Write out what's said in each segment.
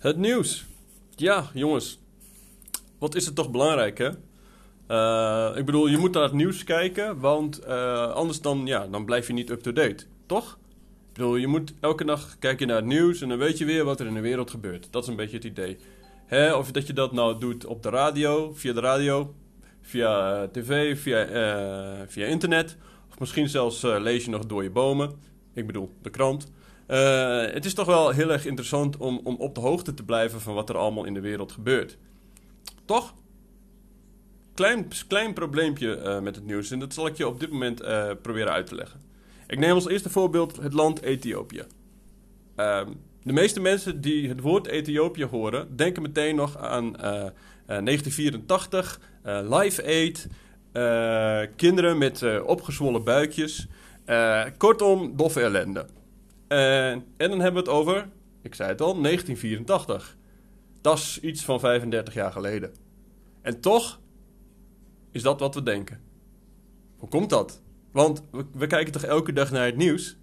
Het nieuws. Ja, jongens. Wat is het toch belangrijk, hè? Eh, ik bedoel, je moet naar het nieuws kijken, want eh, anders dan, ja, dan blijf je niet up-to-date, toch? Ik bedoel, je moet elke dag kijken naar het nieuws en dan weet je weer wat er in de wereld gebeurt. Dat is een beetje het idee. Hè? Of dat je dat nou doet op de radio, via de radio, via eh, tv, via, via internet. Of misschien zelfs lees je nog door je bomen. Ik bedoel, de krant. Het is toch wel heel erg interessant om, om op de hoogte te blijven van wat er allemaal in de wereld gebeurt. Toch? Klein, klein probleempje uh, met het nieuws en dat zal ik je op dit moment uh, proberen uit te leggen. Ik neem als eerste voorbeeld het land Ethiopië. Uh, de meeste mensen die het woord Ethiopië horen, denken meteen nog aan 1984, eh, Live Aid, kinderen met opgezwollen buikjes. kortom, doffe ellende. En dan hebben we het over, ik zei het al, 1984. Dat is iets van 35 jaar geleden. En toch is dat wat we denken. Hoe komt dat? Want we, kijken toch elke dag naar het nieuws?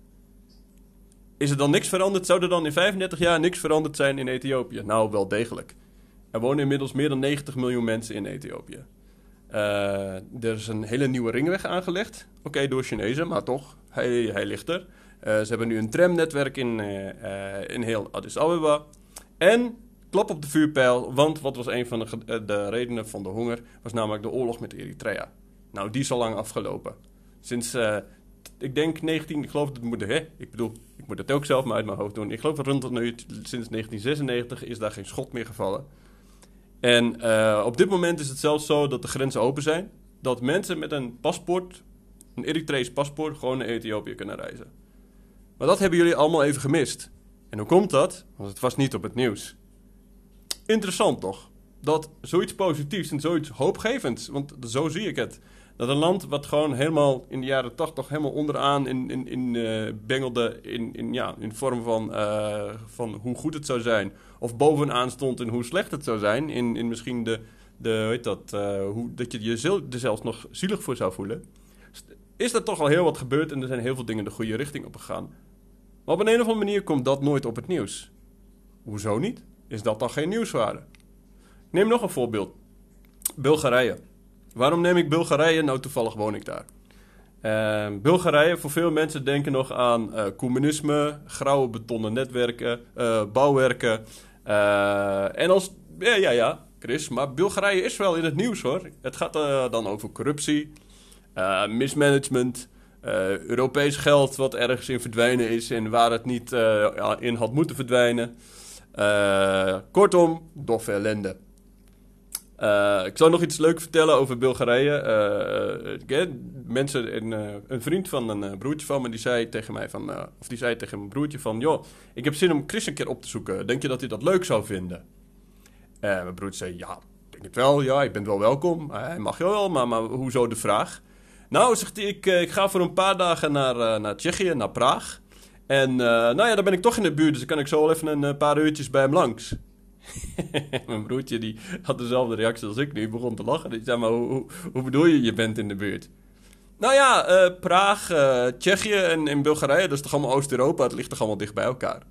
Is er dan niks veranderd? Zou er dan in 35 jaar niks veranderd zijn in Ethiopië? Nou, wel degelijk. Er wonen inmiddels meer dan 90 miljoen mensen in Ethiopië. Uh, er is een hele nieuwe ringweg aangelegd. Oké, door Chinezen, maar toch, hij ligt er. Uh, ze hebben nu een tramnetwerk in, uh, in heel Addis Ababa. En klap op de vuurpijl, want wat was een van de, eh, de, redenen van de honger? Was namelijk de oorlog met Eritrea. Nou, die is al lang afgelopen. Sinds, ik denk 19, ik geloof dat moet, hè, ik bedoel, ik moet het ook zelf maar uit mijn hoofd doen. Ik geloof dat rond nu, sinds 1996 is daar geen schot meer gevallen. En op dit moment is het zelfs zo dat de grenzen open zijn. Dat mensen met een paspoort, een Eritrees paspoort, gewoon naar Ethiopië kunnen reizen. Maar dat hebben jullie allemaal even gemist. En hoe komt dat? Want het was niet op het nieuws. Interessant toch? Dat zoiets positiefs en zoiets hoopgevends, want zo zie ik het. Dat een land wat gewoon helemaal in de jaren tachtig helemaal onderaan in, in, in, uh, bengelde in, in, ja, in vorm van, uh, van hoe goed het zou zijn. Of bovenaan stond in hoe slecht het zou zijn. In, in misschien de, de weet dat, uh, hoe, dat je je er zelfs nog zielig voor zou voelen. Is er toch al heel wat gebeurd en er zijn heel veel dingen de goede richting op gegaan. Maar op een, een of andere manier komt dat nooit op het nieuws. Hoezo niet? is dat dan geen nieuwswaarde? Neem nog een voorbeeld. Bulgarije. Waarom neem ik Bulgarije? Nou, toevallig woon ik daar. Uh, Bulgarije, voor veel mensen denken nog aan uh, communisme, grauwe betonnen netwerken, uh, bouwwerken. Uh, en als, ja, ja, ja, Chris, maar Bulgarije is wel in het nieuws hoor. Het gaat dan over corruptie, mismanagement, Europees geld wat ergens in verdwijnen is en waar het niet in had moeten verdwijnen. Uh, kortom, doffe ellende. Uh, ik zal nog iets leuks vertellen over Bulgarije. Uh, mensen, een, een, vriend van een broertje van me, die zei tegen mij van, of die zei tegen mijn broertje van, joh, ik heb zin om Chris een keer op te zoeken. Denk je dat hij dat leuk zou vinden? En mijn broertje zei, ja, denk het wel, ja, ik ben wel welkom. Hij mag je wel, maar, maar hoezo de vraag? Nou, zegt hij, ik, ik ga voor een paar dagen naar, naar Tsjechië, naar Praag. En uh, nou ja, dan ben ik toch in de buurt, dus dan kan ik zo wel even een paar uurtjes bij hem langs. Mijn broertje die had dezelfde reactie als ik nu, begon te lachen. Die zei, maar hoe, bedoel je, je bent in de buurt? Nou ja, Praag, Tsjechië en, en Bulgarije, dat is toch allemaal Oost-Europa? Het ligt toch allemaal dicht bij elkaar?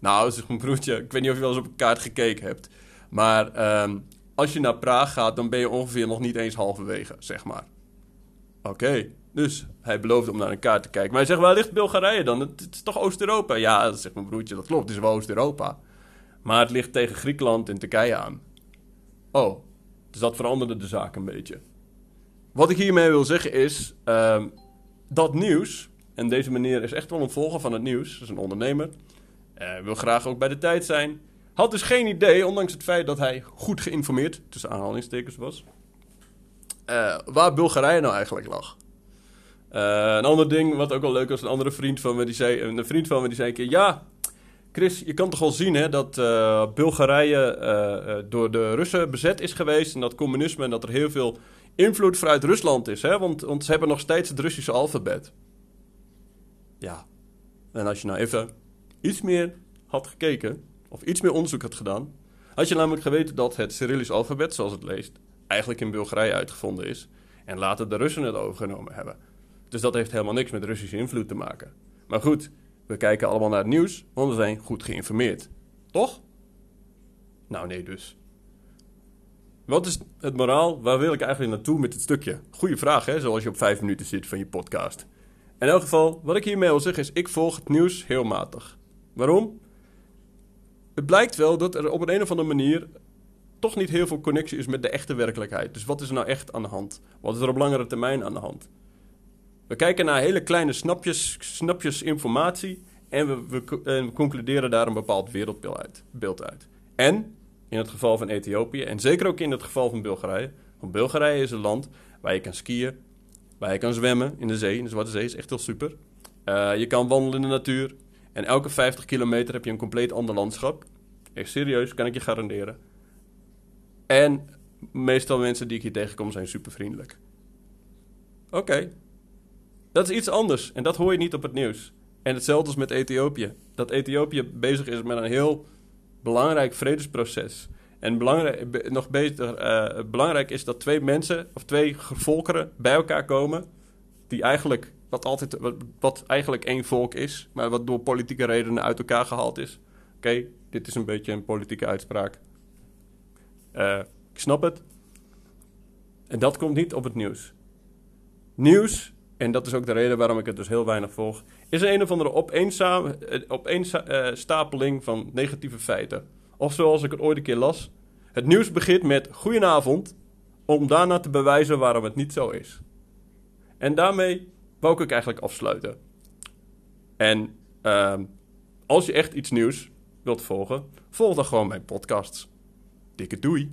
Nou, zegt mijn broertje, ik weet niet of je wel eens op een kaart gekeken hebt. Maar ehm, als je naar Praag gaat, dan ben je ongeveer nog niet eens halverwege, zeg maar. Oké. Dus hij beloofde om naar een kaart te kijken. Maar hij zegt, waar ligt Bulgarije dan? Het, is toch Oost-Europa? Ja, dat zegt mijn broertje, dat klopt, het is wel Oost-Europa. Maar het ligt tegen Griekenland en Turkije aan. Oh, dus dat veranderde de zaak een beetje. Wat ik hiermee wil zeggen is, uh, dat nieuws, en deze meneer is echt wel een volger van het nieuws, is een ondernemer, uh, wil graag ook bij de tijd zijn, had dus geen idee, ondanks het feit dat hij goed geïnformeerd, tussen aanhalingstekens was, uh, waar Bulgarije nou eigenlijk lag. Uh, een ander ding, wat ook wel leuk was, een andere vriend van me, die zei, een vriend van me die zei een keer, ja, Chris, je kan toch wel zien hè, dat uh, Bulgarije door de Russen bezet is geweest en dat communisme en dat er heel veel invloed vanuit Rusland is, hè, want, want ze hebben nog steeds het Russische alfabet. Ja, en als je nou even iets meer had gekeken, of iets meer onderzoek had gedaan, had je namelijk geweten dat het Cyrillisch alfabet, zoals het leest, eigenlijk in Bulgarije uitgevonden is en later de Russen het overgenomen hebben. Dus dat heeft helemaal niks met Russische invloed te maken. Maar goed, we kijken allemaal naar het nieuws, want we zijn goed geïnformeerd. Toch? Nou, nee dus. Wat is het moraal? Waar wil ik eigenlijk naartoe met dit stukje? Goeie vraag, hè? Zoals je op vijf minuten zit van je podcast. In elk geval, wat ik hiermee wil zeggen is... ik volg het nieuws heel matig. Waarom? Het blijkt wel dat er op een, een of andere manier... toch niet heel veel connectie is met de echte werkelijkheid. Dus wat is er nou echt aan de hand? Wat is er op langere termijn aan de hand? We kijken naar hele kleine snapjes, snapjes informatie... en we, we, en we concluderen daar een bepaald wereldbeeld uit. Beeld uit. En in het geval van Ethiopië en zeker ook in het geval van Bulgarije. Want Bulgarije is een land waar je kan skiën, waar je kan zwemmen in de zee. In de Zwarte Zee is echt heel super. Uh, je kan wandelen in de natuur. En elke 50 kilometer heb je een compleet ander landschap. Echt serieus, kan ik je garanderen. En meestal mensen die ik hier tegenkom zijn super vriendelijk. Oké. Dat is iets anders en dat hoor je niet op het nieuws. En hetzelfde is met Ethiopië. Dat Ethiopië bezig is met een heel belangrijk vredesproces. En belangrijk, nog beter, uh, belangrijk is dat twee mensen of twee volkeren bij elkaar komen. Die eigenlijk, wat, altijd, wat, eigenlijk één volk is, maar wat door politieke redenen uit elkaar gehaald is. Oké, dit is een beetje een politieke uitspraak. Uh, ik snap het. En dat komt niet op het nieuws. Nieuws, en dat is ook de reden waarom ik het dus heel weinig volg, is een of andere opeenstapeling eh, van negatieve feiten. Of zoals ik het ooit een keer las. Het nieuws begint met goedenavond, om daarna te bewijzen waarom het niet zo is. En daarmee wou ik eigenlijk afsluiten. En uh, als je echt iets nieuws wilt volgen, volg dan gewoon mijn podcasts. Dikke doei!